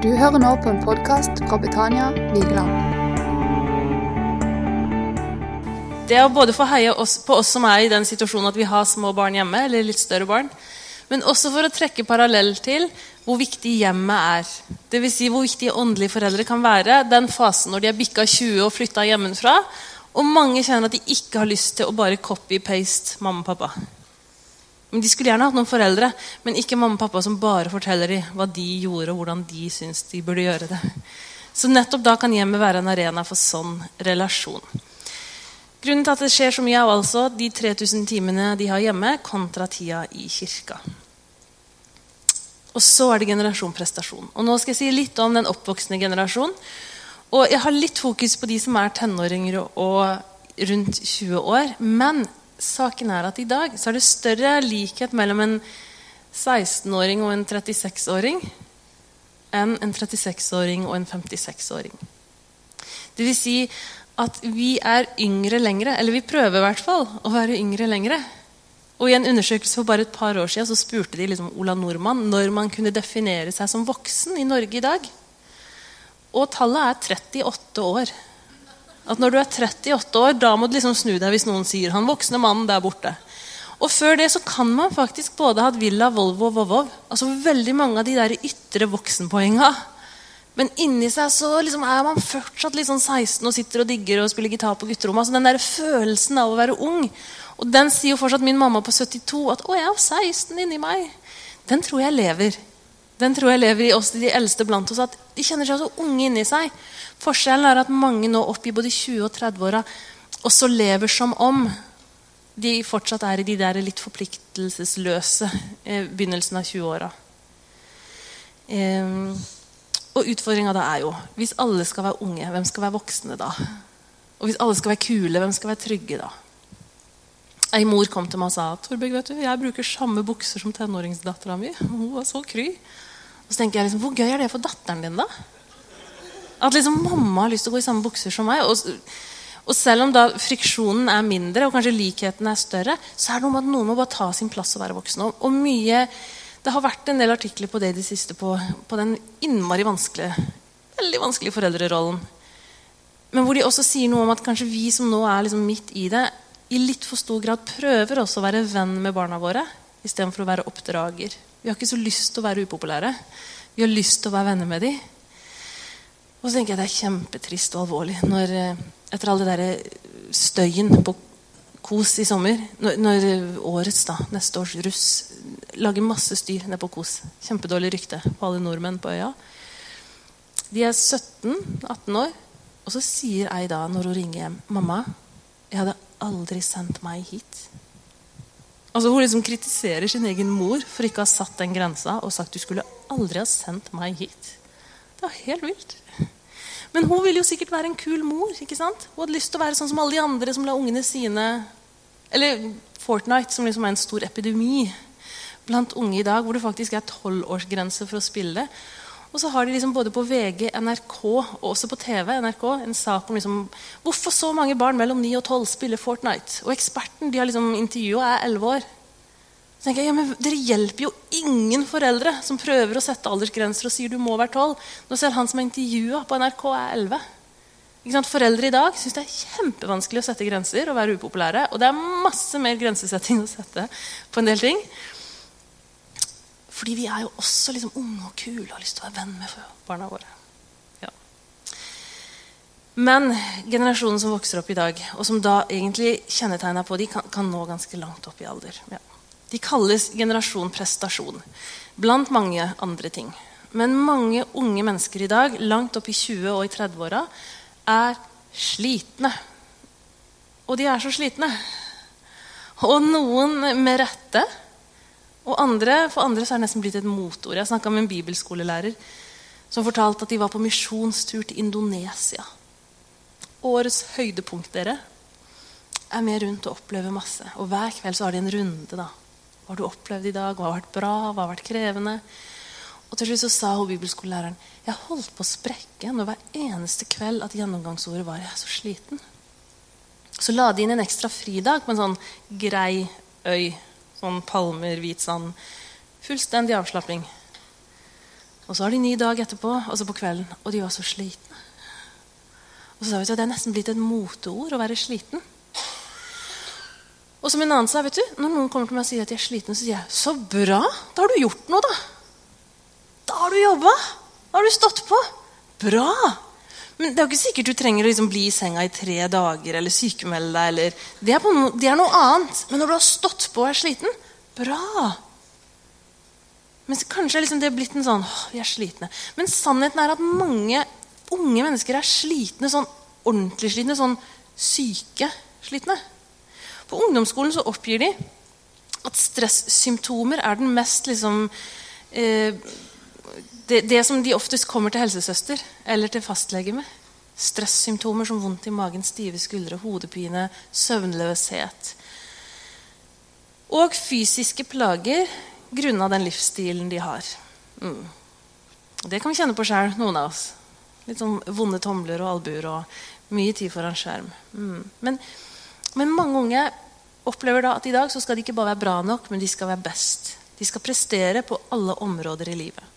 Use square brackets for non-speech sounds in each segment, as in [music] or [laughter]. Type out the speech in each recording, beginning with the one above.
Du hører nå på en podkast fra Betania Vigeland. Det å både få heie oss, på oss som er i den situasjonen at vi har små barn hjemme, eller litt større barn, men også for å trekke parallell til hvor viktig hjemmet er. Dvs. Si hvor viktig åndelige foreldre kan være den fasen når de er bikka 20 og flytta hjemmefra, og mange kjenner at de ikke har lyst til å bare copy-paste mamma og pappa. Men De skulle gjerne hatt noen foreldre, men ikke mamma og pappa som bare forteller dem hva de gjorde, og hvordan de syns de burde gjøre det. Så nettopp da kan hjemmet være en arena for sånn relasjon. Grunnen til at det skjer så mye, er altså de 3000 timene de har hjemme, kontra tida i kirka. Og så er det generasjon prestasjon. Og nå skal jeg si litt om den oppvoksende generasjon. Og jeg har litt fokus på de som er tenåringer og rundt 20 år. Men saken er at i dag så er det større likhet mellom en 16-åring og en 36-åring enn en 36-åring og en 56-åring. Det vil si at vi er yngre lengre, eller vi prøver i hvert fall å være yngre lengre. Og I en undersøkelse for bare et par år siden så spurte de liksom Ola Nordmann når man kunne definere seg som voksen i Norge i dag. Og tallet er 38 år. At når du er 38 år, da må du liksom snu deg hvis noen sier 'han voksne mannen der borte'. Og før det så kan man faktisk både ha hatt Villa, Volvo og Vovov. Altså veldig mange av de der ytre voksenpoenga. Men inni seg så liksom er man fortsatt liksom 16 og sitter og digger og spiller gitar på gutterommet. Altså den der følelsen av å være ung. Og den sier jo fortsatt min mamma på 72 at 'å, jeg er 16 inni meg'. Den tror jeg lever. Den tror jeg lever i oss, de eldste blant oss. At de kjenner seg så unge inni seg. Forskjellen er at mange nå opp i både 20- og 30-åra også lever som om de fortsatt er i de der litt forpliktelsesløse eh, begynnelsen av 20-åra. Eh, og utfordringa da er jo hvis alle skal være unge, hvem skal være voksne da? Og hvis alle skal være kule, hvem skal være trygge da? Ei mor kom til meg og sa Torbjørg, vet du, jeg bruker samme bukser som tenåringsdattera mi. Hun var så kry. Og så tenker jeg liksom, Hvor gøy er det for datteren din, da? At liksom mamma har lyst til å gå i samme bukser som meg. Og, og, selv om da friksjonen er mindre og kanskje likheten er større, så er det noe med at noen må bare ta sin plass og være voksen. Og, og mye, Det har vært en del artikler på det i det siste, på, på den innmari vanskelige, veldig vanskelige foreldrerollen. Men hvor de også sier noe om at kanskje vi som nå er liksom midt i det, i litt for stor grad prøver også å være venn med barna våre istedenfor å være oppdrager. Vi har ikke så lyst til å være upopulære. Vi har lyst til å være venner med dem. Og så tenker jeg det er kjempetrist og alvorlig når eh, etter all det der eh, støyen på Kos i sommer, når, når årets, da, neste års russ lager masse styr nede på Kos Kjempedårlig rykte på alle nordmenn på øya. De er 17-18 år, og så sier ei da når hun ringer hjem 'Mamma, jeg hadde aldri sendt meg hit'. Altså Hun liksom kritiserer sin egen mor for ikke å ha satt den grensa og sagt 'du skulle aldri ha sendt meg hit'. Det var helt vilt. Men hun ville jo sikkert være en kul mor. ikke sant? Hun hadde lyst til å være sånn som alle de andre som la ungene sine Eller Fortnite, som liksom er en stor epidemi blant unge i dag, hvor det faktisk er tolvårsgrense for å spille. Og så har de liksom både på VG, NRK og også på TV NRK, en sak om liksom, hvorfor så mange barn mellom 9 og 12 spiller Fortnite. Og eksperten de har liksom intervjua, er 11 år. Så tenker jeg, ja, men Dere hjelper jo ingen foreldre som prøver å sette aldersgrenser og sier du må være 12. Nå ser han som er intervjua på NRK, er 11. Foreldre i dag syns det er kjempevanskelig å sette grenser og være upopulære. Og det er masse mer grensesetting å sette på en del ting. Fordi vi er jo også liksom unge og kule og har lyst til å være venn med barna våre. Ja. Men generasjonen som vokser opp i dag, og som da egentlig kjennetegna på, de kan, kan, nå ganske langt opp i alder. Ja. De kalles generasjon prestasjon, blant mange andre ting. Men mange unge mennesker i dag, langt opp i 20- og i 30-åra, er slitne. Og de er så slitne. Og noen med rette. Og andre, for andre så er det nesten blitt et motord. Jeg snakka med en bibelskolelærer som fortalte at de var på misjonstur til Indonesia. Årets høydepunkt dere, er med rundt og opplever masse. Og hver kveld så har de en runde. da, hva har du opplevd i dag? Hva har vært bra? Hva har vært krevende? Og til slutt så sa hun bibelskolelæreren jeg holdt på å sprekke når hver eneste kveld at gjennomgangsordet var 'jeg er så sliten'. Så la de inn en ekstra fridag på en sånn grei øy. Sånn palmer, hvit sand. Fullstendig avslapping. Og så har de ny dag etterpå, og så på kvelden. Og de var så slitne. Og så sa vi at Det er nesten blitt et moteord å være sliten. Og som en annen sa, vet du, Når noen kommer til meg og sier at de er slitne, så sier jeg så bra! Da har du gjort noe, da. Da har du jobba. Da har du stått på. Bra! Men det er jo ikke sikkert du trenger å liksom bli i senga i tre dager eller sykemelde deg. Eller, det, er no, det, er noe annet. Men når du har stått på og er sliten bra! Men kanskje er liksom det blitt en sånn åh, vi er slitne. Men sannheten er at mange unge mennesker er slitne, sånn ordentlig slitne, sånn syke slitne. På ungdomsskolen så oppgir de at stressymptomer er den mest liksom, eh, det, det, som de oftest kommer til helsesøster eller til fastlege med. Stressymptomer som vondt i magen, stive skuldre, hodepine, søvnløshet. Og fysiske plager grunna den livsstilen de har. Mm. Det kan vi kjenne på sjøl, noen av oss. Litt sånn vonde tomler og albuer og mye tid foran skjerm. Mm. Men, men, mange unge opplever da at i dag så skal de ikke bare være bra nok, men de skal være best. De skal prestere på alle områder i livet.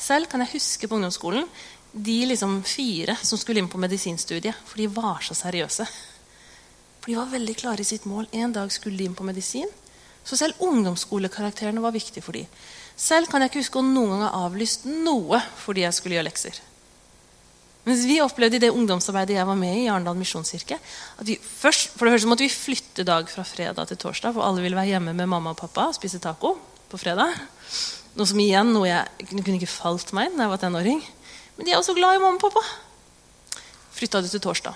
Selv kan jeg huske på ungdomsskolen de liksom fire som skulle inn på medisinstudiet. For de var så seriøse. For de var veldig klare i sitt mål. En dag skulle de inn på medisin. Så selv ungdomsskolekarakterene var viktige for de. Selv kan jeg ikke huske å noen gang ha avlyst noe fordi jeg skulle gjøre lekser. Mens vi opplevde i det ungdomsarbeidet jeg var med i, i Arendal misjonskirke, at vi først, for det høres måtte vi flytte dag fra fredag til torsdag, for alle ville være hjemme med mamma og pappa og spise taco på fredag. Noe som igjen noe jeg kunne ikke falt meg da jeg var tenåring. Men de er også glad i mamma og pappa. Flytta det til torsdag.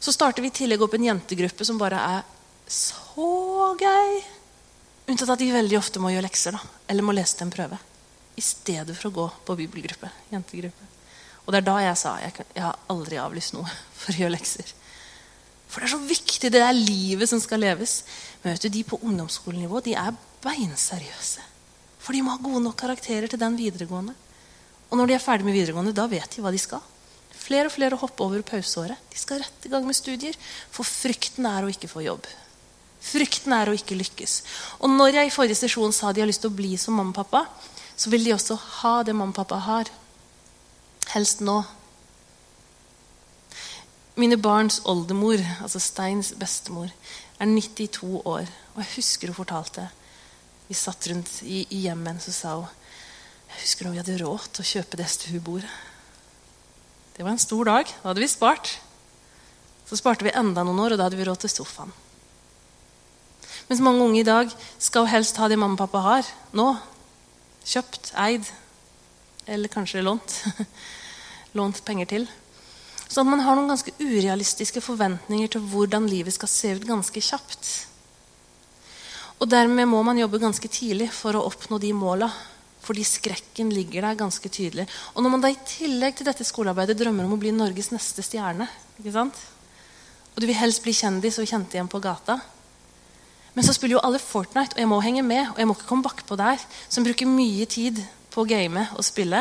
Så starter vi i tillegg opp en jentegruppe som bare er så gøy. Unntatt at de veldig ofte må gjøre lekser da, eller må lese til en prøve. I stedet for å gå på bibelgruppe. jentegruppe. Og det er da jeg sa jeg, jeg har aldri avlyst noe [laughs] for å gjøre lekser. For det er så viktig. Det er livet som skal leves. Men vet du, de på ungdomsskolenivå de er beinseriøse. For de må ha gode nok karakterer til den videregående. Og når de er ferdig med videregående, da vet de hva de skal. Flere og flere hopper over pauseåret. De skal rett i gang med studier. For frykten er å ikke få jobb. Frykten er å ikke lykkes. Og når jeg i forrige sesjon sa de har lyst til å bli som mamma og pappa, så vil de også ha det mamma og pappa har. Helst nå. Mine barns oldemor, altså Steins bestemor, er 92 år. Og jeg husker hun fortalte vi satt rundt i, i hjemmet så sa hun jeg husker når vi hadde råd til å kjøpe det stuebordet. Det var en stor dag. Da hadde vi spart. Så sparte vi enda noen år, og da hadde vi råd til sofaen. Mens mange unge i dag skal helst ha det mamma og pappa har nå. Kjøpt, eid eller kanskje lånt. [laughs] lånt penger til. Så man har noen ganske urealistiske forventninger til hvordan livet skal se ut ganske kjapt. Og dermed må man jobbe ganske tidlig for å oppnå de måla. Fordi skrekken ligger der ganske tydelig. Og når man da i tillegg til dette skolearbeidet drømmer om å bli Norges neste stjerne, ikke sant? og du vil helst bli kjendis og kjent igjen på gata Men så spiller jo alle Fortnite, og jeg må henge med. Og jeg må ikke komme bakpå der, som bruker mye tid på å game og spille.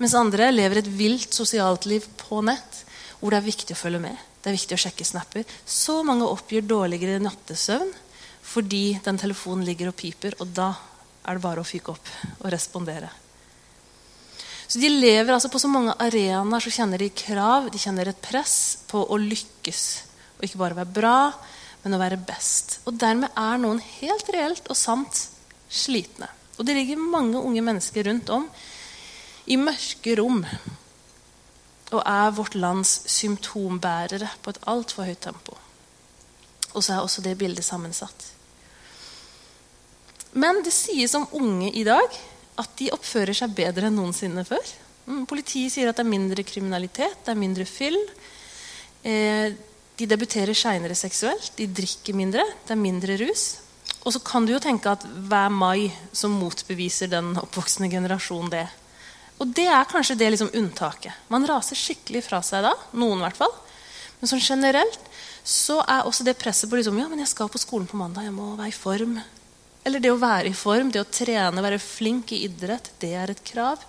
Mens andre lever et vilt sosialt liv på nett, hvor det er viktig å følge med. Det er viktig å sjekke snapper. Så mange oppgir dårligere nattesøvn fordi den telefonen ligger og piper, og da er det bare å fyke opp og respondere. Så De lever altså på så mange arenaer så kjenner de krav, de kjenner et press på å lykkes. Og ikke bare være bra, men å være best. Og Dermed er noen helt reelt og sant slitne. Og det ligger mange unge mennesker rundt om i mørke rom og er vårt lands symptombærere på et altfor høyt tempo. Og så er også det bildet sammensatt. Men det sies om unge i dag at de oppfører seg bedre enn noensinne før. Mm, politiet sier at det er mindre kriminalitet, det er mindre fyll. Eh, de debuterer seinere seksuelt, de drikker mindre, det er mindre rus. Og så kan du jo tenke at hver mai som motbeviser den oppvoksende generasjonen det. Og det er kanskje det liksom unntaket. Man raser skikkelig fra seg da. Noen, i hvert fall. Men sånn generelt så er også det presset på liksom, ja, men jeg skal på skolen på mandag, jeg må være i form. Eller det å være i form, det å trene, være flink i idrett, det er et krav.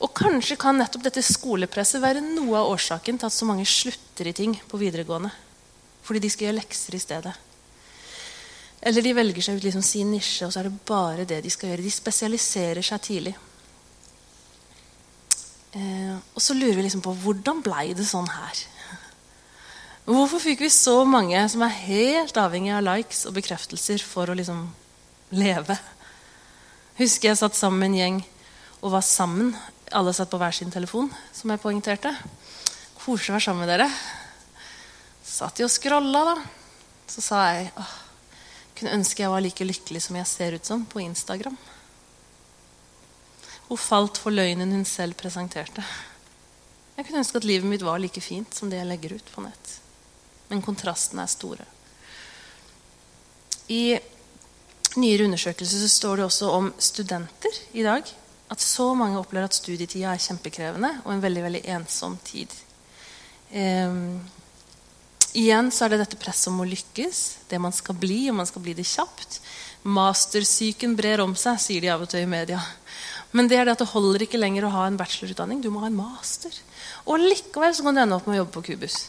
Og kanskje kan nettopp dette skolepresset være noe av årsaken til at så mange slutter i ting på videregående. Fordi de skal gjøre lekser i stedet. Eller de velger seg ut liksom sin nisje, og så er det bare det de skal gjøre. De spesialiserer seg tidlig. Eh, og så lurer vi liksom på hvordan blei det sånn her? Hvorfor fikk vi så mange som er helt avhengig av likes og bekreftelser for å liksom leve? Husker jeg satt sammen med en gjeng og var sammen. Alle satt på hver sin telefon, som jeg poengterte. Koselig å være sammen med dere. Satt de og scrolla, da. Så sa jeg åh, kunne ønske jeg var like lykkelig som jeg ser ut som på Instagram. Hun falt for løgnen hun selv presenterte. Jeg kunne ønske at livet mitt var like fint som det jeg legger ut på nett. Men kontrastene er store. I nyere undersøkelser så står det også om studenter i dag. At så mange opplever at studietida er kjempekrevende og en veldig veldig ensom tid. Um, igjen så er det dette presset om å lykkes, det man skal bli, og man skal bli det kjapt. Mastersyken brer om seg, sier de av og til i media. Men det er det at det holder ikke lenger å ha en bachelorutdanning. Du må ha en master. Og likevel så kan du ende opp med å jobbe på Kubus.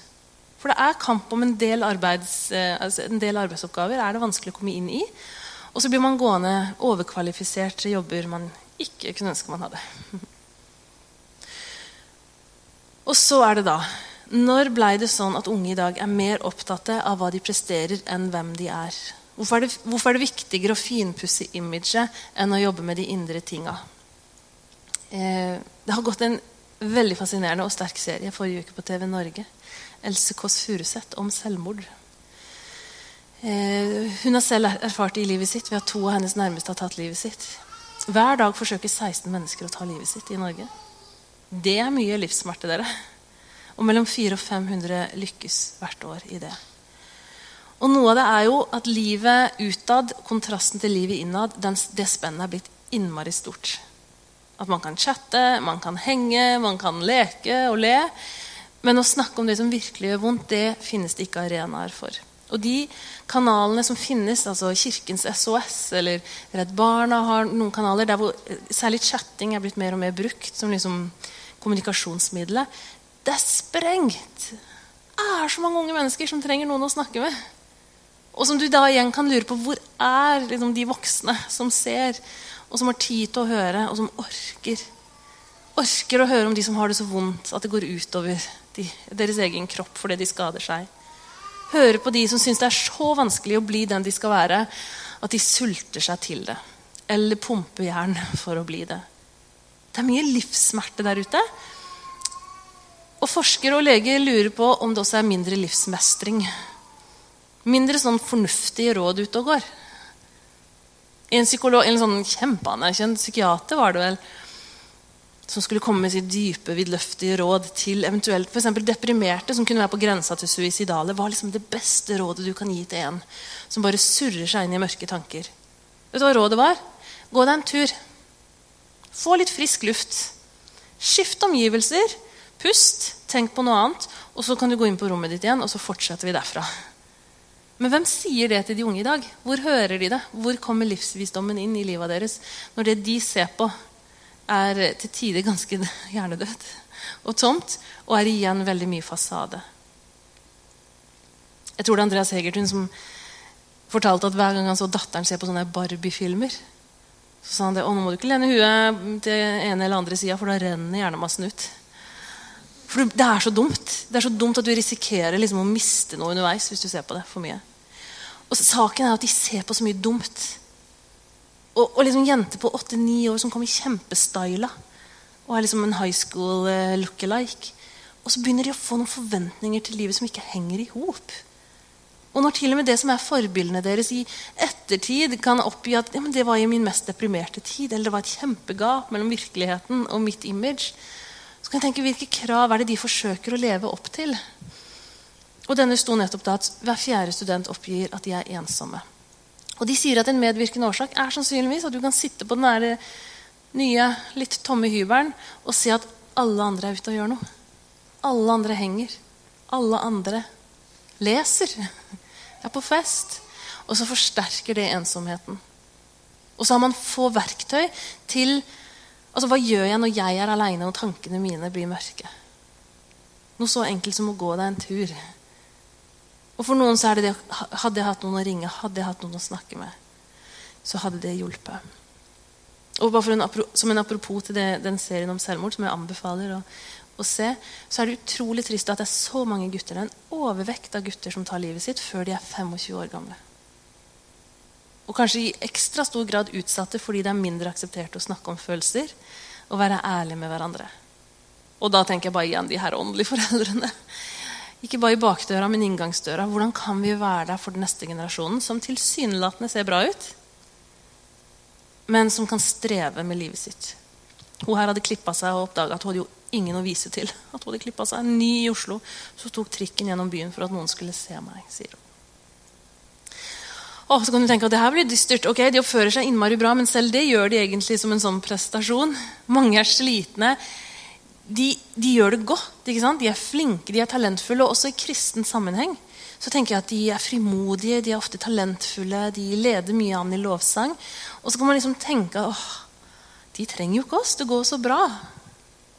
For det er kamp om en del, arbeids, eh, altså en del arbeidsoppgaver er det vanskelig å komme inn i. Og så blir man gående overkvalifisert til jobber man ikke kunne ønske man hadde. [laughs] Og så er det da Når blei det sånn at unge i dag er mer opptatt av hva de presterer, enn hvem de er? Hvorfor er det, hvorfor er det viktigere å finpusse imaget enn å jobbe med de indre tinga? Eh, det har gått en veldig fascinerende og sterk serie forrige uke på TV Norge Else Kåss Furuseth om selvmord. Eh, hun har selv erfart det i livet sitt ved at to av hennes nærmeste har tatt livet sitt. Hver dag forsøker 16 mennesker å ta livet sitt i Norge. Det er mye livssmerte, dere. Og mellom 400 og 500 lykkes hvert år i det. Og noe av det er jo at livet utad, kontrasten til livet innad, den, det spennet er blitt innmari stort. At man kan chatte, man kan henge, man kan leke og le. Men å snakke om det som virkelig gjør vondt, det finnes det ikke arenaer for. Og de kanalene som finnes, altså Kirkens SOS eller Redd Barna har noen kanaler der hvor særlig chatting er blitt mer og mer brukt som liksom kommunikasjonsmiddelet, det er sprengt. Det er så mange unge mennesker som trenger noen å snakke med. Og som du da igjen kan lure på hvor er liksom, de voksne som ser, og som har tid til å høre, og som orker. Orker å høre om de som har det så vondt at det går utover de, deres egen kropp fordi de skader seg. Høre på de som syns det er så vanskelig å bli den de skal være, at de sulter seg til det. Eller pumper jern for å bli det. Det er mye livssmerte der ute. Og forskere og leger lurer på om det også er mindre livsmestring. Mindre sånn fornuftige råd ute og går. En, psykolog, en sånn kjempeanerkjent psykiater var det vel, som skulle komme med sitt dype, vidløftige råd til eventuelt for deprimerte som kunne være på grensa til suicidale, var liksom det beste rådet du kan gi til en som bare surrer seg inn i mørke tanker. Vet du hva rådet var? Gå deg en tur. Få litt frisk luft. Skift omgivelser. Pust. Tenk på noe annet. Og så kan du gå inn på rommet ditt igjen, og så fortsetter vi derfra. Men hvem sier det til de unge i dag? Hvor hører de det? Hvor kommer livsvisdommen inn i livet deres når det de ser på, er til tider ganske [laughs] hjernedød og tomt, og er igjen veldig mye fasade. Jeg tror det er Andreas Hegertun som fortalte at hver gang han så datteren se på sånne Barbie-filmer, så sa han det, å nå må du ikke lene huet til ene eller andre sida, for da renner hjernemassen ut. For Det er så dumt Det er så dumt at du risikerer liksom å miste noe underveis hvis du ser på det for mye. Og Saken er at de ser på så mye dumt og, og liksom jenter på 8-9 år som kommer kjempestyla og er liksom en high school uh, look-alike. Og så begynner de å få noen forventninger til livet som ikke henger i hop. Og når til og med det som er forbildene deres i ettertid, kan oppgi at ja, det var i min mest deprimerte tid, eller det var et kjempegap mellom virkeligheten og mitt image, så kan jeg tenke hvilke krav er det de forsøker å leve opp til? Og denne sto nettopp da at Hver fjerde student oppgir at de er ensomme. Og de sier at en medvirkende årsak er sannsynligvis at du kan sitte på den nye, litt tomme hybelen og se at alle andre er ute og gjør noe. Alle andre henger. Alle andre leser. [laughs] Er på fest. Og så forsterker det ensomheten. Og så har man få verktøy til altså Hva gjør jeg når jeg er aleine og tankene mine blir mørke? Noe så enkelt som å gå deg en tur. Og for noen så er det det Hadde jeg hatt noen å ringe, hadde jeg hatt noen å snakke med, så hadde det hjulpet. Og bare en, Som en apropos til det, den serien om selvmord som jeg anbefaler å, å, se, så er det utrolig trist at det er så mange gutter, er en overvekt av gutter som tar livet sitt før de er 25 år gamle. Og kanskje i ekstra stor grad utsatte fordi det er mindre akseptert å snakke om følelser og være ærlig med hverandre. Og da tenker jeg bare igjen de her åndelige foreldrene. Ikke bare i bakdøra, men inngangsdøra. Hvordan kan vi være der for den neste generasjonen, som tilsynelatende ser bra ut, men som kan streve med livet sitt? Hun her hadde klippa seg og oppdaga at hun hadde jo ingen å vise til. At hun hadde klippet seg. Ny i Oslo. Så tok trikken gjennom byen for at noen skulle se meg, sier hun. Og så kan du tenke at det her blir dystert. Ok, De oppfører seg innmari bra, men selv det gjør de egentlig som en sånn prestasjon. Mange er slitne de, de, gjør det godt. De er flinke, de er talentfulle. Og også i kristen sammenheng så tenker jeg at de er frimodige, de er ofte talentfulle, de leder mye an i lovsang. Og så kan man liksom tenke åh, de trenger jo ikke oss, det går så bra.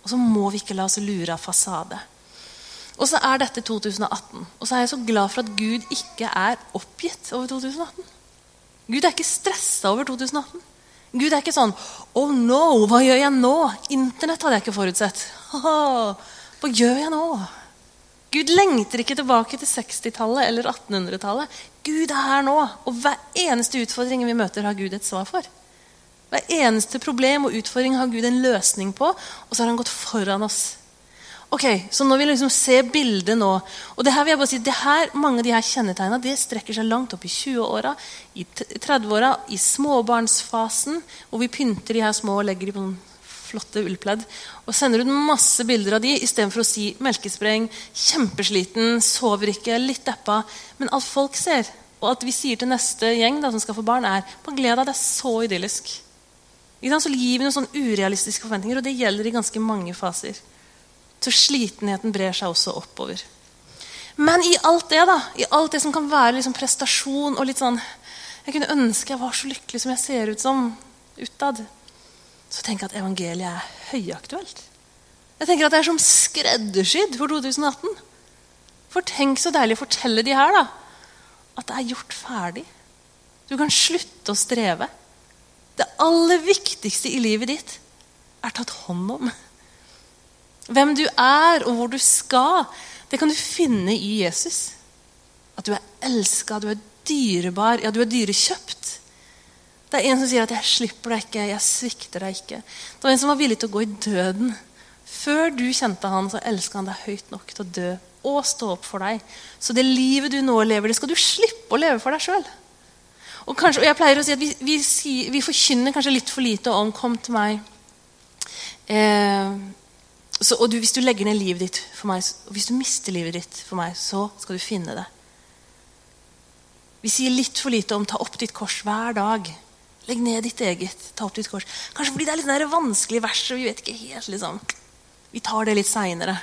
Og så må vi ikke la oss lure av fasade. Og så er dette 2018. Og så er jeg så glad for at Gud ikke er oppgitt over 2018. Gud er ikke stressa over 2018. Gud er ikke sånn Oh no, hva gjør jeg nå? Internett hadde jeg ikke forutsett. Hva gjør jeg nå? Gud lengter ikke tilbake til 60-tallet eller 1800-tallet. Gud er her nå. Og hver eneste utfordring vi møter, har Gud et svar for. Hver eneste problem og utfordring har Gud en løsning på, og så har han gått foran oss. Ok, Så når vi liksom ser bildet nå og det her vil jeg bare si, det her, Mange av de her kjennetegnene det strekker seg langt opp i 20-åra, i 30-åra, i småbarnsfasen, hvor vi pynter de her små og legger de på noen flotte ullpledd. Og sender ut masse bilder av de istedenfor å si melkespreng, kjempesliten, sover ikke, litt deppa. Men alt folk ser, og at vi sier til neste gjeng da, som skal få barn, er bare gled deg, det er så idyllisk. Så gir vi noen sånne urealistiske forventninger, og det gjelder i ganske mange faser. Så slitenheten brer seg også oppover. Men i alt det da, i alt det som kan være liksom prestasjon og litt sånn Jeg kunne ønske jeg var så lykkelig som jeg ser ut som utad. Så tenker jeg at evangeliet er høyaktuelt. Jeg tenker at Det er som skreddersydd for 2018. For tenk så deilig å fortelle de her da, at det er gjort ferdig. Du kan slutte å streve. Det aller viktigste i livet ditt er tatt hånd om. Hvem du er, og hvor du skal, det kan du finne i Jesus. At du er elska, du er dyrebar, ja, du er dyrekjøpt. Det er en som sier at 'jeg slipper deg ikke, jeg svikter deg ikke'. Det var en som var villig til å gå i døden. Før du kjente han, så elska han deg høyt nok til å dø og stå opp for deg. Så det livet du nå lever, det skal du slippe å leve for deg sjøl. Og, og, jeg pleier å si at vi, vi, vi, forkynner kanskje litt for lite om 'kom til meg'. Eh, så, og du, hvis du legger ned livet ditt for meg, og hvis du mister livet ditt for meg, så skal du finne det. Vi sier litt for lite om 'ta opp ditt kors' hver dag. Legg ned ditt eget. ta opp ditt kors. Kanskje fordi det er litt vanskelig vers, og vi vet ikke helt liksom. Vi tar det litt seinere.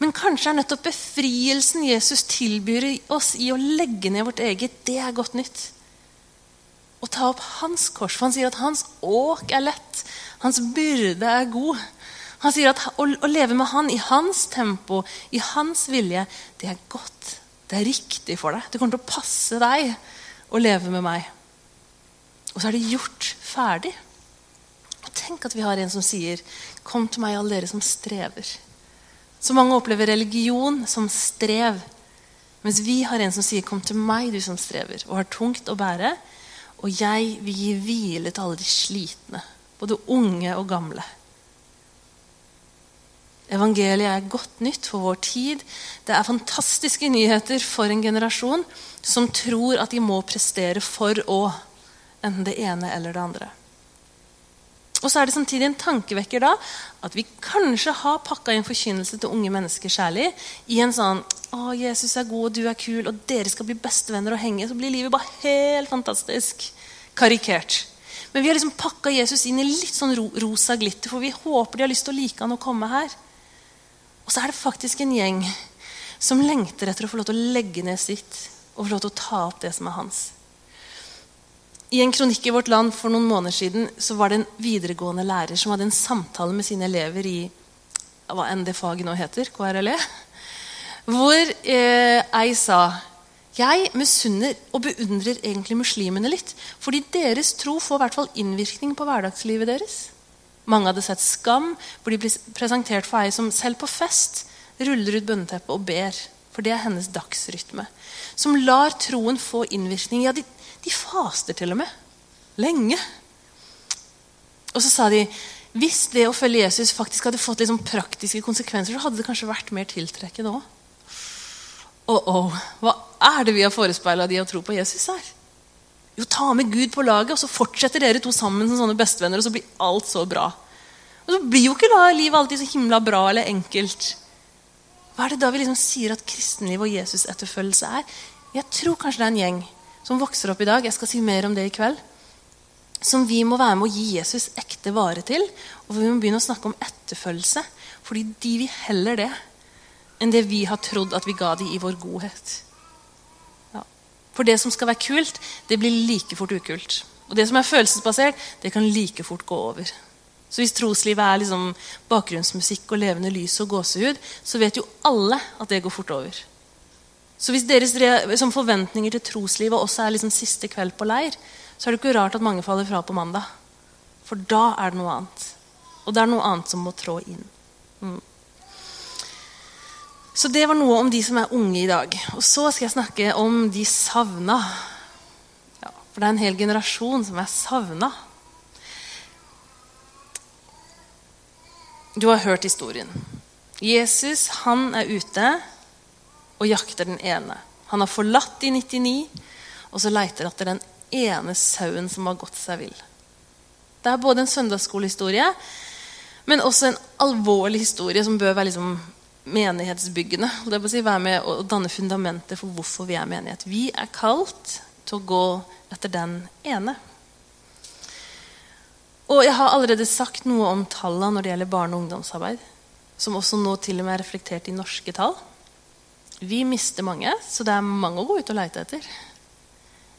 Men kanskje er nettopp befrielsen Jesus tilbyr oss i å legge ned vårt eget, det er godt nytt. Å ta opp hans kors. For han sier at hans åk er lett. Hans byrde er god. Han sier at å, leve med han i hans tempo, i hans vilje, det er godt. Det er riktig for deg. Det kommer til å passe deg å leve med meg. Og så er det gjort ferdig. Og Tenk at vi har en som sier 'Kom til meg, alle dere som strever'. Så mange opplever religion som strev. Mens vi har en som sier 'Kom til meg, du som strever', og har tungt å bære. Og jeg vil gi hvile til alle de slitne, både unge og gamle. Evangeliet er godt nytt for vår tid. Det er fantastiske nyheter for en generasjon som tror at de må prestere for å enten det ene eller det andre. Og så er det samtidig en tankevekker da, at vi kanskje har pakka inn forkynnelse til unge mennesker særlig i en sånn å, Jesus er god, og du er kul, og dere skal bli bestevenner og henge. Så blir livet bare helt fantastisk. Karikert. Men vi har liksom pakka Jesus inn i litt sånn rosa glitter, for vi håper de har lyst til å like han og komme her. Og så er det faktisk en gjeng som lengter etter å få lov til å legge ned sitt og få lov til å ta opp det som er hans. I en kronikk i Vårt Land for noen måneder siden så var det en videregående lærer som hadde en samtale med sine elever i hva enn det faget nå heter, KRLE, hvor eh, ei sa Jeg misunner og beundrer egentlig muslimene litt. Fordi deres tro får i hvert fall innvirkning på hverdagslivet deres. Mange hadde sett Skam, hvor de blir presentert for ei som selv på fest ruller ut bønneteppet og ber. For det er hennes dagsrytme. Som lar troen få innvirkning. Ja, de, de faster til og med. Lenge. Og så sa de hvis det å følge Jesus faktisk hadde fått liksom praktiske konsekvenser, så hadde det kanskje vært mer tiltrekkende òg. Oh, oh. Hva er det vi har forespeila de å tro på Jesus her? Jo, ta med Gud på laget, og så fortsetter dere to sammen som sånne bestevenner, og så blir alt så bra. Og så blir jo ikke da livet alltid så himla bra eller enkelt. Hva er det da vi liksom sier at kristenliv og Jesus-etterfølgelse er? Jeg tror kanskje det er en gjeng som vokser opp i dag. Jeg skal si mer om det i kveld som vi må være med å gi Jesus ekte vare til. Og vi må begynne å snakke om etterfølgelse. Fordi de vil heller det enn det vi har trodd at vi ga dem i vår godhet. Ja. For det som skal være kult, det blir like fort ukult. Og det som er følelsesbasert, det kan like fort gå over. Så hvis troslivet er liksom bakgrunnsmusikk og levende lys og gåsehud, så vet jo alle at det går fort over. Så hvis deres forventninger til troslivet også er liksom siste kveld på leir, så er det ikke rart at mange faller fra på mandag. For da er det noe annet. Og det er noe annet som må trå inn. Mm. Så det var noe om de som er unge i dag. Og så skal jeg snakke om de savna. Ja, for det er en hel generasjon som er savna. Du har hørt historien. Jesus han er ute og jakter den ene. Han har forlatt de 99, og så leiter etter den ene sauen som har gått seg vill. Det er både en søndagsskolehistorie, men også en alvorlig historie som bør være liksom menighetsbyggende. Det si Være med å danne fundamentet for hvorfor vi er menighet. Vi er kalt til å gå etter den ene. Og jeg har allerede sagt noe om tallene når det gjelder barne- og ungdomsarbeid. Som også nå til og med er reflektert i norske tall. Vi mister mange, så det er mange å gå ut og leite etter.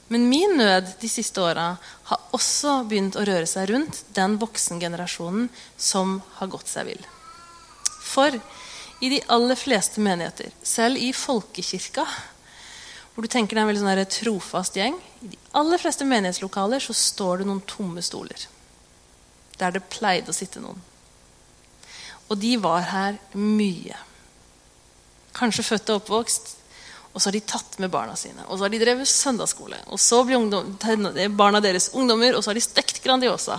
Men min nød de siste åra har også begynt å røre seg rundt den voksengenerasjonen som har gått seg vill. For i de aller fleste menigheter, selv i folkekirka, hvor du tenker det er en veldig sånn trofast gjeng, i de aller fleste menighetslokaler så står det noen tomme stoler. Der det pleide å sitte noen. Og de var her mye. Kanskje født og oppvokst og så har de tatt med barna sine. Og så har de drevet søndagsskole. Og så blir ungdom, barna deres ungdommer, og så har de stekt Grandiosa.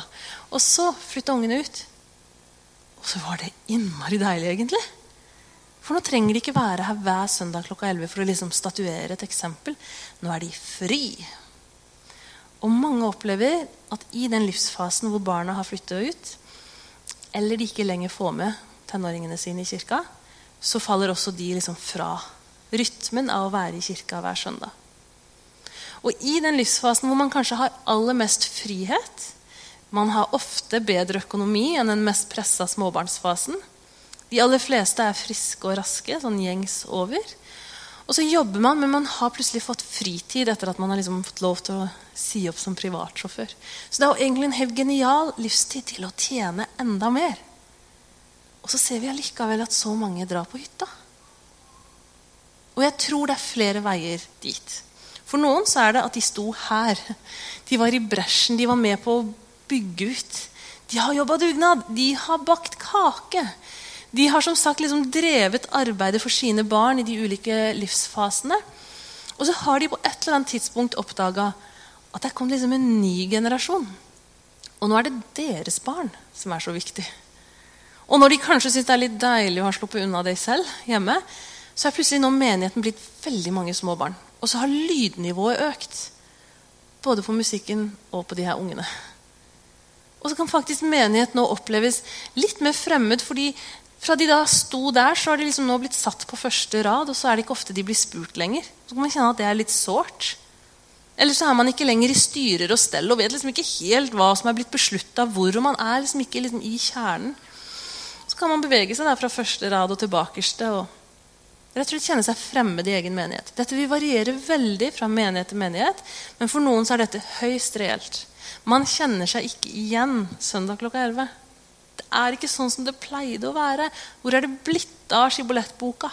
Og så flytta ungene ut. Og så var det innmari deilig, egentlig. For nå trenger de ikke være her hver søndag klokka 11 for å liksom statuere et eksempel. Nå er de fri. Og mange opplever at i den livsfasen hvor barna har flytta ut, eller de ikke lenger får med tenåringene sine i kirka, så faller også de liksom fra rytmen av å være i kirka hver søndag. Og i den livsfasen hvor man kanskje har aller mest frihet Man har ofte bedre økonomi enn den mest pressa småbarnsfasen. De aller fleste er friske og raske, sånn gjengs over. Og så jobber man, men man har plutselig fått fritid etter at man har liksom fått lov til å si opp som privatsjåfør. Så det er jo egentlig en helt genial livstid til å tjene enda mer. Og så ser vi allikevel at så mange drar på hytta. Og jeg tror det er flere veier dit. For noen så er det at de sto her. De var i bresjen. De var med på å bygge ut. De har jobba dugnad. De har bakt kake. De har som sagt liksom drevet arbeidet for sine barn i de ulike livsfasene. Og så har de på et eller annet tidspunkt oppdaga at det kom liksom en ny generasjon. Og nå er det deres barn som er så viktig. Og når de kanskje syns det er litt deilig å ha sluppet unna det selv hjemme, så er plutselig nå menigheten blitt veldig mange små barn. Og så har lydnivået økt. Både på musikken og på de her ungene. Og så kan faktisk menighet nå oppleves litt mer fremmed. fordi fra de da sto der, så har de liksom nå blitt satt på første rad, og så er det ikke ofte de blir spurt lenger. Så kan man kjenne at det er litt sårt. Eller så er man ikke lenger i styrer og stell og vet liksom ikke helt hva som er blitt beslutta hvor. Og man er liksom ikke liksom i kjernen. Kan man bevege seg der fra første rad og tilbakerste. og Rett og slett kjenne seg fremmed i egen menighet. Dette vil variere veldig fra menighet til menighet, men for noen så er dette høyst reelt. Man kjenner seg ikke igjen søndag klokka 11. Det er ikke sånn som det pleide å være. Hvor er det blitt av skibolettboka?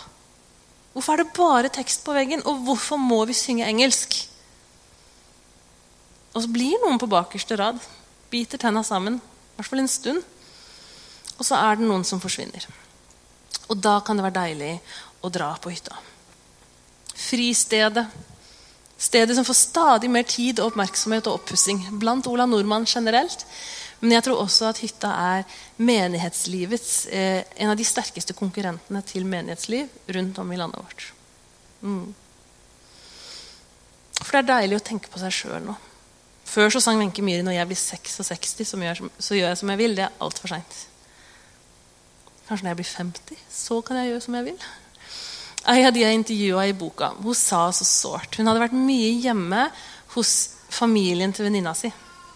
Hvorfor er det bare tekst på veggen? Og hvorfor må vi synge engelsk? Og så blir noen på bakerste rad. Biter tenna sammen. I hvert fall en stund. Og så er det noen som forsvinner. Og da kan det være deilig å dra på hytta. Fristedet. Stedet som får stadig mer tid, og oppmerksomhet og oppussing. Blant Ola Nordmann generelt. Men jeg tror også at hytta er menighetslivets eh, en av de sterkeste konkurrentene til menighetsliv rundt om i landet vårt. Mm. For det er deilig å tenke på seg sjøl nå. Før så sang Wenche Myhre 'Når jeg blir 66, så gjør, så gjør jeg som jeg vil'. Det er altfor seint. Kanskje når jeg blir 50, så kan jeg gjøre som jeg vil. Ei av de jeg intervjua i boka, hun sa så sårt. Hun hadde vært mye hjemme hos familien til venninna si.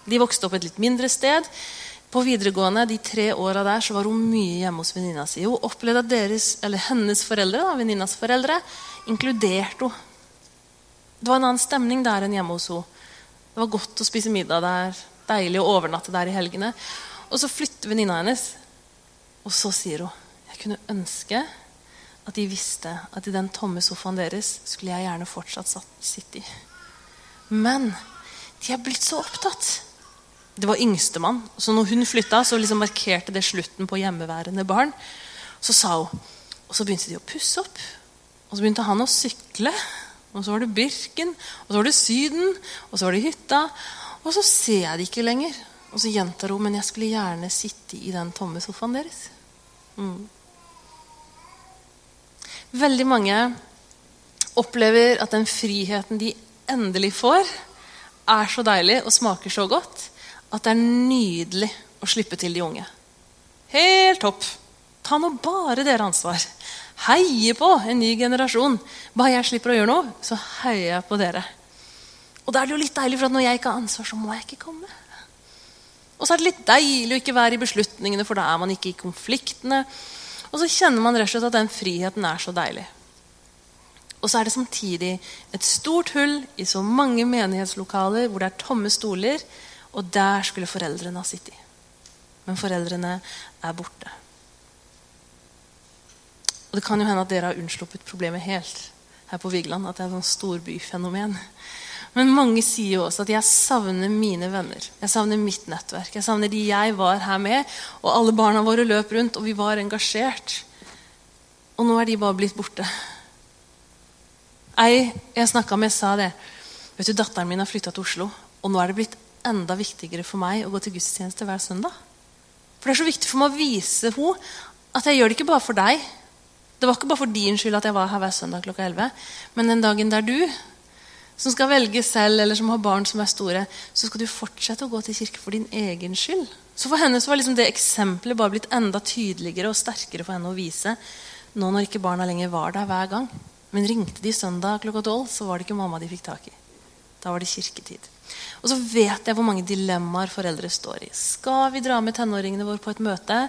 De vokste opp et litt mindre sted. På videregående de tre åra der så var hun mye hjemme hos venninna si. Hun opplevde at deres, hennes foreldre, da, venninnas foreldre inkluderte henne. Det var en annen stemning der enn hjemme hos henne. Det var godt å spise middag der, deilig å overnatte der i helgene. Og så flytter venninna hennes, og så sier hun jeg kunne ønske at de visste at i den tomme sofaen deres skulle jeg gjerne fortsatt sitte i. Men de er blitt så opptatt. Det var yngstemann. Så når hun flytta, så liksom markerte det slutten på hjemmeværende barn. Så sa hun, Og så begynte de å pusse opp. Og så begynte han å sykle. Og så var det Birken. Og så var det Syden. Og så var det hytta. Og så ser jeg det ikke lenger. Og så gjentar hun, men jeg skulle gjerne sitte i den tomme sofaen deres. Mm. Veldig mange opplever at den friheten de endelig får, er så deilig og smaker så godt at det er nydelig å slippe til de unge. Helt topp! Ta nå bare dere ansvar. Heie på en ny generasjon. Bare jeg slipper å gjøre noe, så heier jeg på dere. Og da er det jo litt deilig, for at når jeg ikke har ansvar, så må jeg ikke komme. Og så er det litt deilig å ikke være i beslutningene, for da er man ikke i konfliktene. Og så kjenner man rett og slett at den friheten er så deilig. Og så er det samtidig et stort hull i så mange menighetslokaler hvor det er tomme stoler, og der skulle foreldrene ha sittet. Men foreldrene er borte. Og Det kan jo hende at dere har unnsluppet problemet helt her på Vigeland. At det er et sånn storbyfenomen. Men mange sier jo også at jeg savner mine venner. Jeg savner mitt nettverk. Jeg savner de jeg var her med. Og alle barna våre løp rundt, og vi var engasjert. Og nå er de bare blitt borte. Ei jeg snakka med, sa det. Vet du, Datteren min har flytta til Oslo, og nå er det blitt enda viktigere for meg å gå til gudstjeneste hver søndag. For det er så viktig for meg å vise henne at jeg gjør det ikke bare for deg. Det var ikke bare for din skyld at jeg var her hver søndag klokka 11. Men den dagen der du som skal velge selv, eller som har barn som er store, så skal du fortsette å gå til kirke for din egen skyld. Så for henne så var liksom det eksempelet bare blitt enda tydeligere og sterkere for henne å vise nå når ikke barna lenger var der hver gang. Men ringte de søndag klokka tolv, så var det ikke mamma de fikk tak i. Da var det kirketid. Og så vet jeg hvor mange dilemmaer foreldre står i. Skal vi dra med tenåringene våre på et møte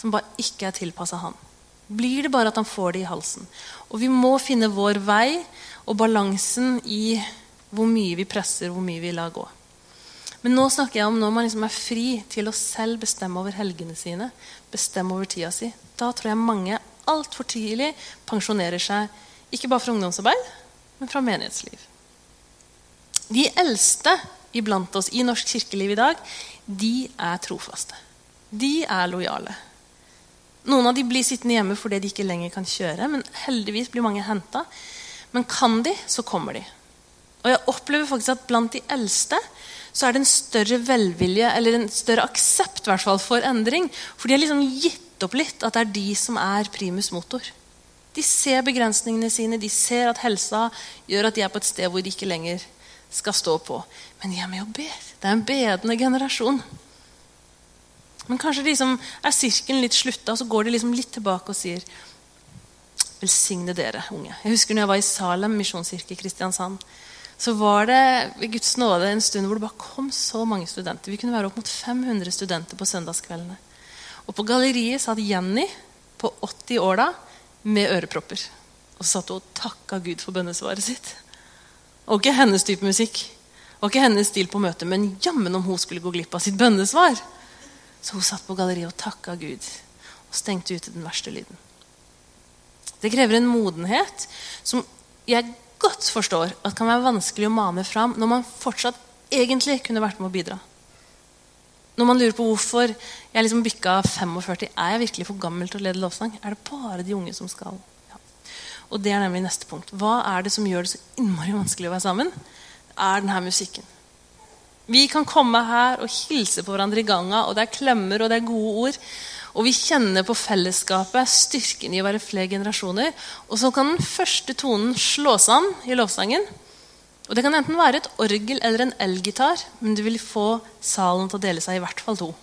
som bare ikke er tilpassa han? Blir det bare at han får det i halsen? Og vi må finne vår vei og balansen i hvor mye vi presser, hvor mye vi lar gå. Men nå snakker jeg om når man liksom er fri til å selv bestemme over helgene sine. bestemme over tida si. Da tror jeg mange altfor tidlig pensjonerer seg. Ikke bare fra ungdomsarbeid, men fra menighetsliv. De eldste iblant oss i norsk kirkeliv i dag, de er trofaste. De er lojale. Noen av de blir sittende hjemme fordi de ikke lenger kan kjøre, men heldigvis blir mange henta. Men kan de, så kommer de. Og jeg opplever faktisk at blant de eldste så er det en større velvilje eller en større aksept fall, for endring. For de har liksom gitt opp litt at det er de som er primus motor. De ser begrensningene sine, de ser at helsa gjør at de er på et sted hvor de ikke lenger skal stå på. Men de er med og ber. Det er en bedende generasjon. Men kanskje de som er sirkelen litt slutta, så går de liksom litt tilbake og sier Velsigne dere unge. Jeg husker når jeg var i Salem misjonskirke i Kristiansand. Så var det ved Guds nåde en stund hvor det bare kom så mange studenter. Vi kunne være opp mot 500 studenter på søndagskveldene. Og på galleriet satt Jenny på 80 år da med ørepropper. Og så satt hun og takka Gud for bønnesvaret sitt. Og ikke hennes type musikk. Og ikke hennes stil på møtet, men jammen om hun skulle gå glipp av sitt bønnesvar. Så hun satt på galleriet og takka Gud og stengte ute den verste lyden. Det krever en modenhet som jeg godt forstår at kan være vanskelig å mane fram når man fortsatt egentlig kunne vært med å bidra. Når man lurer på hvorfor jeg liksom bykka 45, er jeg virkelig for gammel til å lede lovsang? Er det bare de unge som skal? Ja. Og det er nemlig neste punkt. Hva er det som gjør det så innmari vanskelig å være sammen? Det er denne musikken. Vi kan komme her og hilse på hverandre i ganga, og det er klemmer og det er gode ord. Og vi kjenner på fellesskapet, styrken i å være flere generasjoner. Og så kan den første tonen slås an i lovsangen. Og Det kan enten være et orgel eller en elgitar, men du vil få salen til å dele seg i hvert fall to.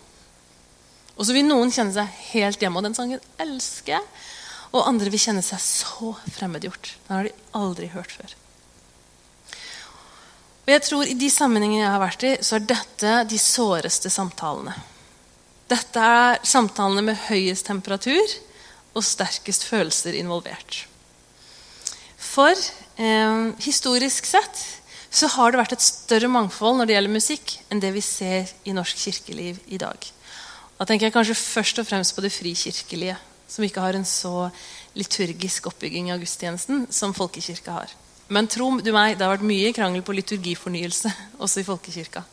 Og så vil noen kjenne seg helt hjemme, og den sangen elsker jeg. Og andre vil kjenne seg så fremmedgjort. Den har de aldri hørt før. Og jeg tror I de sammenhengene jeg har vært i, så er dette de såreste samtalene. Dette er samtalene med høyest temperatur og sterkest følelser involvert. For eh, historisk sett så har det vært et større mangfold når det gjelder musikk, enn det vi ser i norsk kirkeliv i dag. Da tenker jeg kanskje først og fremst på det frikirkelige, som ikke har en så liturgisk oppbygging av gudstjenesten som folkekirka har. Men tro du meg, det har vært mye krangel på liturgifornyelse [laughs] også i folkekirka.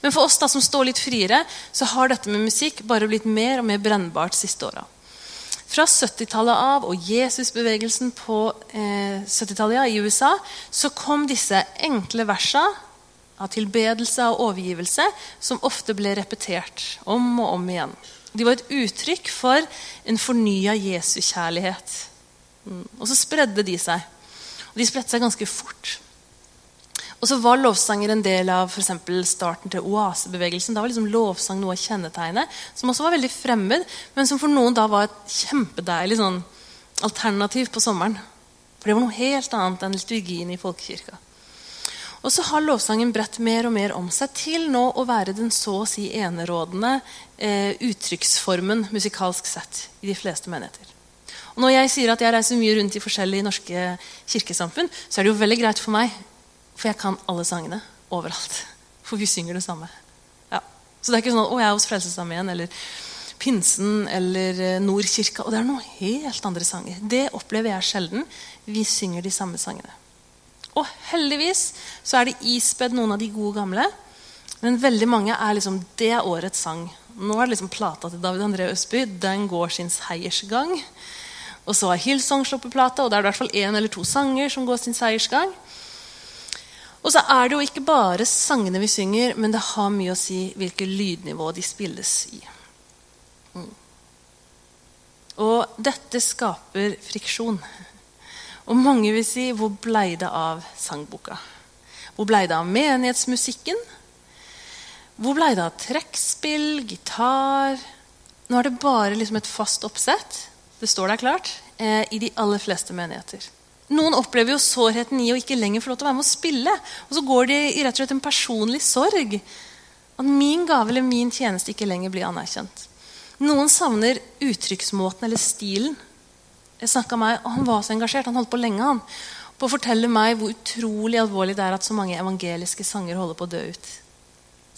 Men for oss da som står litt friere, så har dette med musikk bare blitt mer og mer brennbart siste åra. Fra 70-tallet av og Jesusbevegelsen på eh, 70-tallet ja, i USA så kom disse enkle versa av tilbedelse og overgivelse som ofte ble repetert om og om igjen. De var et uttrykk for en fornya Jesu-kjærlighet. Mm. Og så spredde de seg. Og de spredte seg ganske fort. Og så var lovsanger en del av for starten til oasebevegelsen. Da var liksom lovsang noe å kjennetegne, som også var veldig fremmed, men som for noen da var et kjempedeilig sånn alternativ på sommeren. For det var noe helt annet enn liturgien i folkekirka. Og så har lovsangen bredt mer og mer om seg til nå å være den så å si enerådende eh, uttrykksformen musikalsk sett i de fleste menigheter. Og når jeg sier at jeg reiser mye rundt i forskjellige norske kirkesamfunn, så er det jo veldig greit for meg for jeg kan alle sangene overalt. [laughs] For vi synger det samme. Ja. Så det er ikke sånn at 'Å, jeg er hos Frelsesarmeen' eller Pinsen eller eh, Nordkirka. Og det er noen helt andre sanger. Det opplever jeg sjelden. Vi synger de samme sangene. Og heldigvis så er det ispedd noen av de gode gamle. Men veldig mange er liksom Det er årets sang. Nå er det liksom plata til David André Østby. Den går sin seiersgang. Og så har Hillsong sluppet plate, og det er i hvert fall én eller to sanger som går sin seiersgang. Og så er det jo ikke bare sangene vi synger, men det har mye å si hvilket lydnivå de spilles i. Mm. Og dette skaper friksjon. Og mange vil si hvor blei det av sangboka? Hvor blei det av menighetsmusikken? Hvor blei det av trekkspill, gitar? Nå er det bare liksom et fast oppsett det står der klart, eh, i de aller fleste menigheter. Noen opplever jo sårheten i å ikke lenger få lov til å være med å spille. Og så går de i rett og slett en personlig sorg. At min gave eller min tjeneste ikke lenger blir anerkjent. Noen savner uttrykksmåten eller stilen. Jeg med meg, og Han var så engasjert. Han holdt på lenge han, på å fortelle meg hvor utrolig alvorlig det er at så mange evangeliske sanger holder på å dø ut.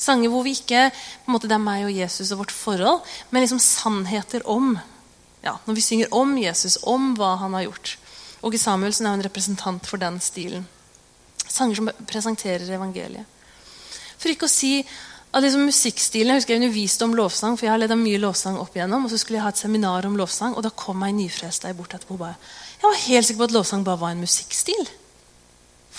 Sanger hvor vi ikke på en måte det er meg og Jesus og vårt forhold, men liksom sannheter om. Ja, når vi synger om Jesus, om hva han har gjort. Åge Samuelsen er en representant for den stilen. Sanger som presenterer evangeliet. For ikke å si at liksom musikkstilen, Jeg husker jeg underviste om lovsang, for jeg har ledet mye lovsang opp igjennom, og så skulle jeg ha et seminar om lovsang, og da kom ei nyfrelst der bort etterpå. Bare, jeg var helt sikker på at lovsang bare var en musikkstil.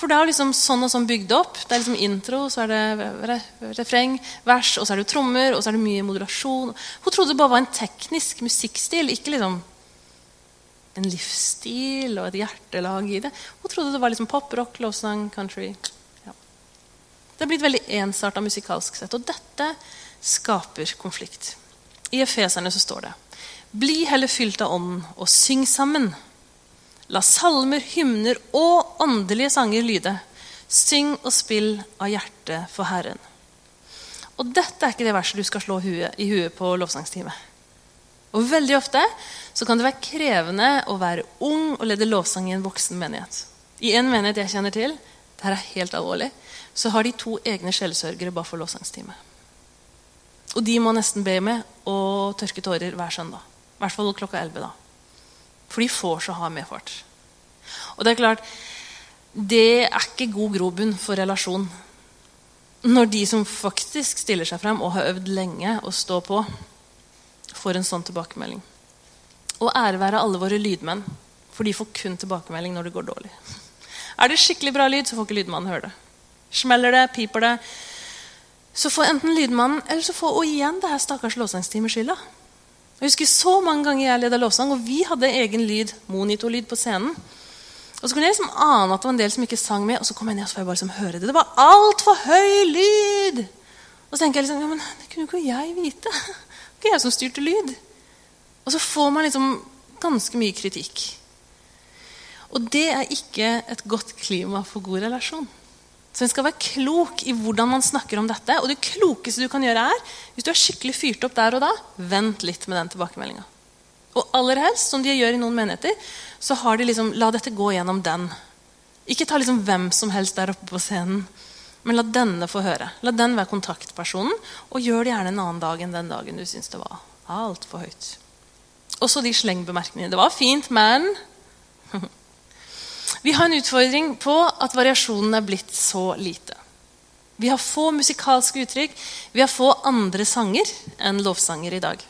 For det er liksom sånn og sånn bygd opp. Det er liksom intro, så er det refreng, vers, og så er det trommer, og så er det mye moderasjon. Hun trodde det bare var en teknisk musikkstil, ikke liksom en livsstil og et hjertelag i det. Hun trodde det var liksom pop, rock, lovsang, country. Ja. Det er blitt veldig ensarta musikalsk sett. Og dette skaper konflikt. I Efeserne så står det Bli heller fylt av Ånden og syng sammen. La salmer, hymner og åndelige sanger lyde. Syng og spill av hjertet for Herren. Og dette er ikke det verset du skal slå huet, i huet på lovsangstime. Og veldig ofte så kan det være krevende å være ung og lede lovsang i en voksen menighet. I en menighet jeg kjenner til, det her er helt alvorlig, så har de to egne sjelesørgere bare for lovsangstime. Og de må nesten be med å tørke tårer hver søndag. I hvert fall klokka 11. da. For de får så hard medfart. Og det er klart, det er ikke god grobunn for relasjon. Når de som faktisk stiller seg frem og har øvd lenge å stå på, får en sånn tilbakemelding. Og ære være alle våre lydmenn, for de får kun tilbakemelding når det går dårlig. Er det skikkelig bra lyd, så får ikke lydmannen høre det. Smeller det, piper det, så får enten lydmannen eller så får og igjen det her stakkars lovsangsteamet skylda. Jeg husker så mange ganger jeg leda lovsang, og vi hadde egen lyd, monitorlyd på scenen. Og så kunne jeg liksom ane at det var en del som ikke sang med, og så kom jeg ned og så får jeg bare liksom høre det. Det var altfor høy lyd! Og så tenker jeg liksom, ja, men det kunne jo ikke jeg vite. [laughs] Det var ikke jeg som styrte lyd. Og så får man liksom ganske mye kritikk. Og det er ikke et godt klima for god relasjon. Så en skal være klok i hvordan man snakker om dette. Og det klokeste du kan gjøre, er hvis du er skikkelig fyrt opp der og da, vent litt med den tilbakemeldinga. Og aller helst, som de gjør i noen menigheter, så har de liksom La dette gå gjennom den. Ikke ta liksom hvem som helst der oppe på scenen, men la denne få høre. La den være kontaktpersonen, og gjør det gjerne en annen dag enn den dagen du syns det var altfor høyt. Også de slengbemerkningene. Det var fint, men [laughs] Vi har en utfordring på at variasjonen er blitt så lite. Vi har få musikalske uttrykk, vi har få andre sanger enn lovsanger i dag.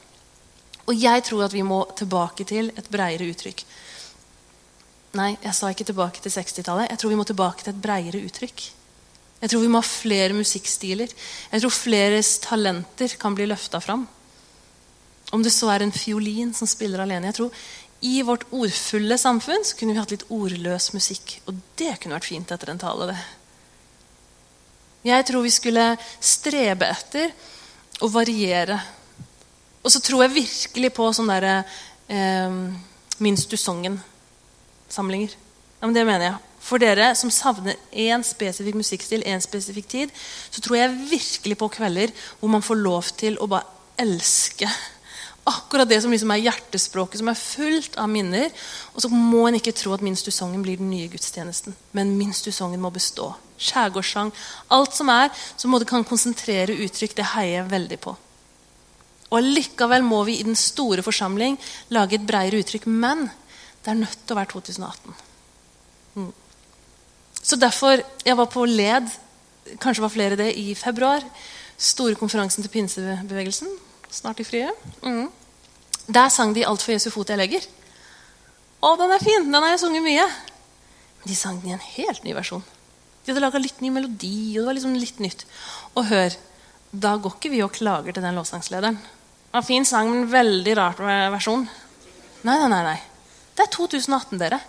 Og jeg tror at vi må tilbake til et breiere uttrykk. Nei, jeg sa ikke tilbake til 60-tallet. Jeg tror vi må tilbake til et breiere uttrykk. Jeg tror vi må ha flere musikkstiler. Jeg tror fleres talenter kan bli løfta fram. Om det så er en fiolin som spiller alene. Jeg tror i vårt ordfulle samfunn så kunne vi hatt litt ordløs musikk. Og det kunne vært fint etter en tale. det. Jeg tror vi skulle strebe etter å variere. Og så tror jeg virkelig på sånn derre eh, Minst du songen-samlinger. Ja, men det mener jeg. For dere som savner én spesifikk musikkstil, én spesifikk tid, så tror jeg virkelig på kvelder hvor man får lov til å bare elske akkurat det som liksom er hjertespråket, som er fullt av minner. Og så må en ikke tro at Minst du blir den nye gudstjenesten. Men Minst du må bestå. Skjærgårdssang. Alt som er, som det kan konsentrere uttrykk, det heier jeg veldig på. Og Likevel må vi i den store forsamling lage et bredere uttrykk. Men det er nødt til å være 2018. Mm. Så derfor Jeg var på LED, kanskje var flere det, i februar. Store konferansen til pinsebevegelsen snart i frie. Mm. Der sang de 'Alt for Jesu fot jeg legger'. Å, den er fin! Den har jeg sunget mye. Men de sang den i en helt ny versjon. De hadde laga litt ny melodi. og det var liksom litt nytt. Og hør, da går ikke vi og klager til den lovsangslederen. Det var fin sang, men veldig rar versjon. Nei, nei, nei, nei. Det er 2018, dere.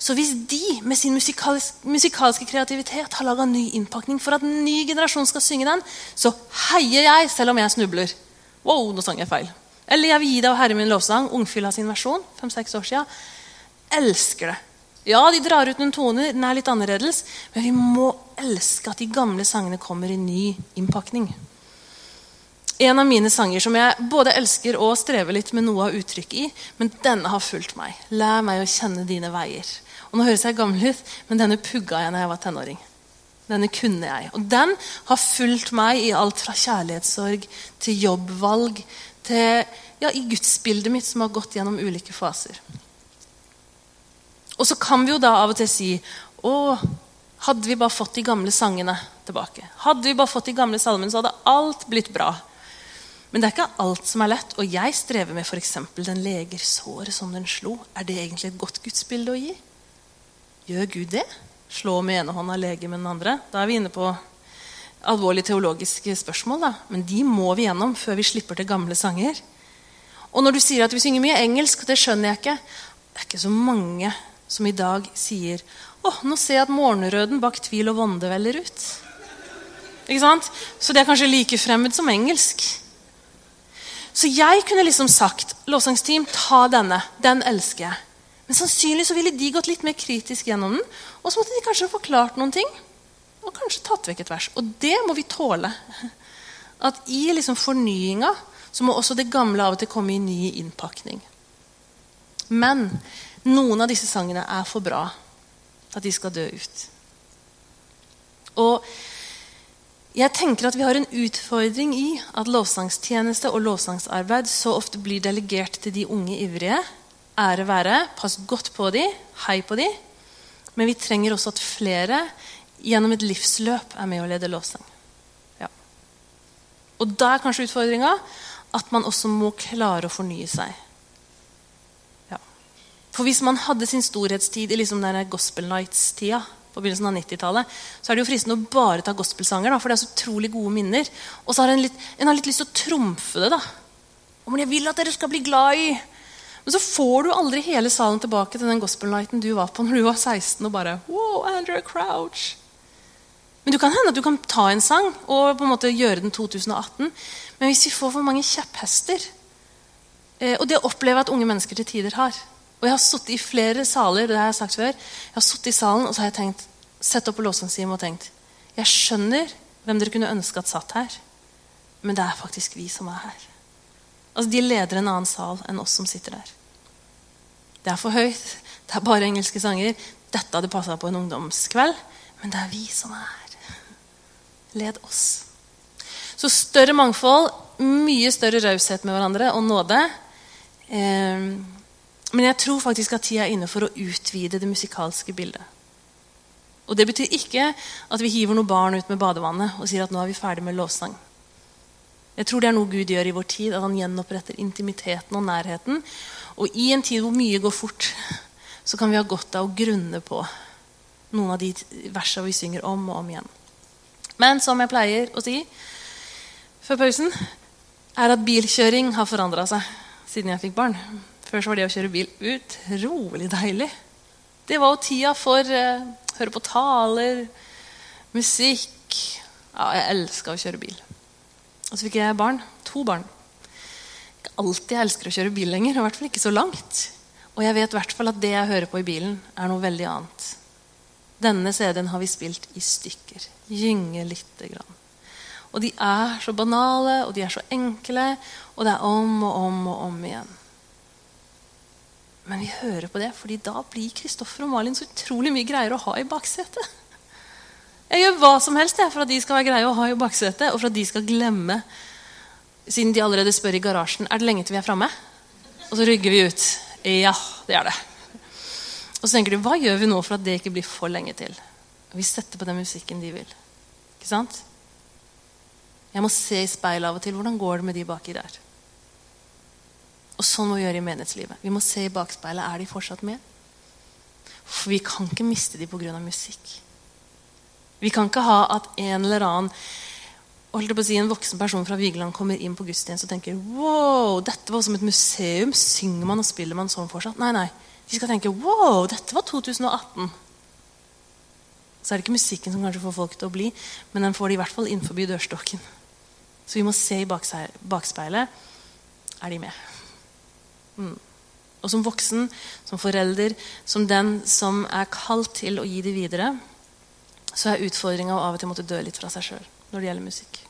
Så hvis de med sin musikalsk, musikalske kreativitet har laga ny innpakning for at en ny generasjon skal synge den, så heier jeg selv om jeg snubler. Wow, nå sang jeg feil. Eller jeg vil gi deg og Herre min lovsang, Ungfylla sin versjon. 5-6 år siden. Elsker det. Ja, de drar ut noen toner, den er litt annerledes, men vi må elske at de gamle sangene kommer i ny innpakning. En av mine sanger som jeg både elsker og strever litt med noe av uttrykket i, men denne har fulgt meg. Lær meg å kjenne dine veier. Og Nå høres jeg gammel ut, men denne pugga jeg da jeg var tenåring. Denne kunne jeg. Og den har fulgt meg i alt fra kjærlighetssorg til jobbvalg til ja, i gudsbildet mitt, som har gått gjennom ulike faser. Og så kan vi jo da av og til si Å, hadde vi bare fått de gamle sangene tilbake, hadde vi bare fått de gamle salmene, så hadde alt blitt bra. Men det er ikke alt som er lett. Og jeg strever med f.eks. den leger såret som den slo. Er det egentlig et godt gudsbilde å gi? Gjør Gud det? Slå med ene hånda, lege med den andre. Da er vi inne på alvorlige teologiske spørsmål. Da. Men de må vi gjennom før vi slipper til gamle sanger. Og når du sier at vi synger mye engelsk, det skjønner jeg ikke. Det er ikke så mange som i dag sier å, nå ser jeg at morgenrøden bak tvil og vonde veller ut. Ikke sant? Så det er kanskje like fremmed som engelsk. Så jeg kunne liksom sagt lovsangsteam, ta denne. Den elsker jeg. Men sannsynlig så ville de gått litt mer kritisk gjennom den. Og så måtte de kanskje ha forklart noen ting. Og kanskje tatt vekk et vers. Og det må vi tåle. At i liksom fornyinga så må også det gamle av og til komme i ny innpakning. Men noen av disse sangene er for bra at de skal dø ut. Og jeg tenker at vi har en utfordring i at lovsangstjeneste og lovsangsarbeid så ofte blir delegert til de unge ivrige ære være. Pass godt på de, Hei på de. Men vi trenger også at flere gjennom et livsløp er med å lede lovsang. Ja. Og da er kanskje utfordringa at man også må klare å fornye seg. Ja. For hvis man hadde sin storhetstid i liksom denne Gospel Nights-tida, på begynnelsen av 90-tallet, så er det jo fristende å bare ta gospelsanger, da, for det er så utrolig gode minner. Og så har en, litt, en har litt lyst til å trumfe det. da. Og, men jeg vil at dere skal bli glad i Men så får du aldri hele salen tilbake til den gospel-nighten du var på når du var 16 og bare wow, Andrew Crouch. Men du kan hende at du kan ta en sang og på en måte gjøre den 2018. Men hvis vi får for mange kjepphester eh, Og det opplever jeg at unge mennesker til tider har. Og jeg har sittet i flere saler det har jeg sagt før, jeg har sittet i salen og så har jeg tenkt, sett opp på låsangstimen og tenkt Jeg skjønner hvem dere kunne ønske at satt her, men det er faktisk vi som er her. Altså, De leder en annen sal enn oss som sitter der. Det er for høyt, det er bare engelske sanger. Dette hadde passa på en ungdomskveld, men det er vi som er her. Led oss. Så større mangfold, mye større raushet med hverandre og nåde. Eh, men jeg tror faktisk at tida er inne for å utvide det musikalske bildet. Og Det betyr ikke at vi hiver noen barn ut med badevannet og sier at nå er vi ferdig med lovsang. Jeg tror det er noe Gud gjør i vår tid, at han gjenoppretter intimiteten og nærheten. Og i en tid hvor mye går fort, så kan vi ha godt av å grunne på noen av de versene vi synger om og om igjen. Men som jeg pleier å si før pausen, er at bilkjøring har forandra seg siden jeg fikk barn. Før så var det å kjøre bil utrolig deilig. Det var jo tida for uh, høre på taler, musikk Ja, jeg elska å kjøre bil. Og så fikk jeg barn. To barn. Ikke alltid jeg elsker å kjøre bil lenger. I hvert fall ikke så langt. Og jeg vet i hvert fall at det jeg hører på i bilen, er noe veldig annet. Denne CD-en har vi spilt i stykker. Gynge lite grann. Og de er så banale, og de er så enkle, og det er om og om og om igjen. Men vi hører på det, fordi da blir Kristoffer og Malin så utrolig mye greier å ha i baksetet. Jeg gjør hva som helst jeg, for at de skal være greie å ha i baksetet, og for at de skal glemme Siden de allerede spør i garasjen er det lenge til vi er framme. Og så rygger vi ut. Ja, det er det. Og så tenker du hva gjør vi nå for at det ikke blir for lenge til? Vi setter på den musikken de vil. Ikke sant? Jeg må se i speilet av og til. Hvordan går det med de baki der? Og sånn må vi gjøre i menighetslivet. Vi må se i bakspeilet. Er de fortsatt med? For vi kan ikke miste de pga. musikk. Vi kan ikke ha at en eller annen holdt på å si, en voksen person fra Vigeland kommer inn på gudstjeneste og tenker wow, dette var som et museum. Synger man og spiller man sånn fortsatt? Nei, nei. De skal tenke wow, dette var 2018. Så er det ikke musikken som kanskje får folk til å bli, men den får de i hvert fall innenfor dørstokken. Så vi må se i bakspeilet. Er de med? Mm. Og som voksen, som forelder, som den som er kalt til å gi det videre, så er utfordringa å av og til måtte dø litt fra seg sjøl når det gjelder musikk.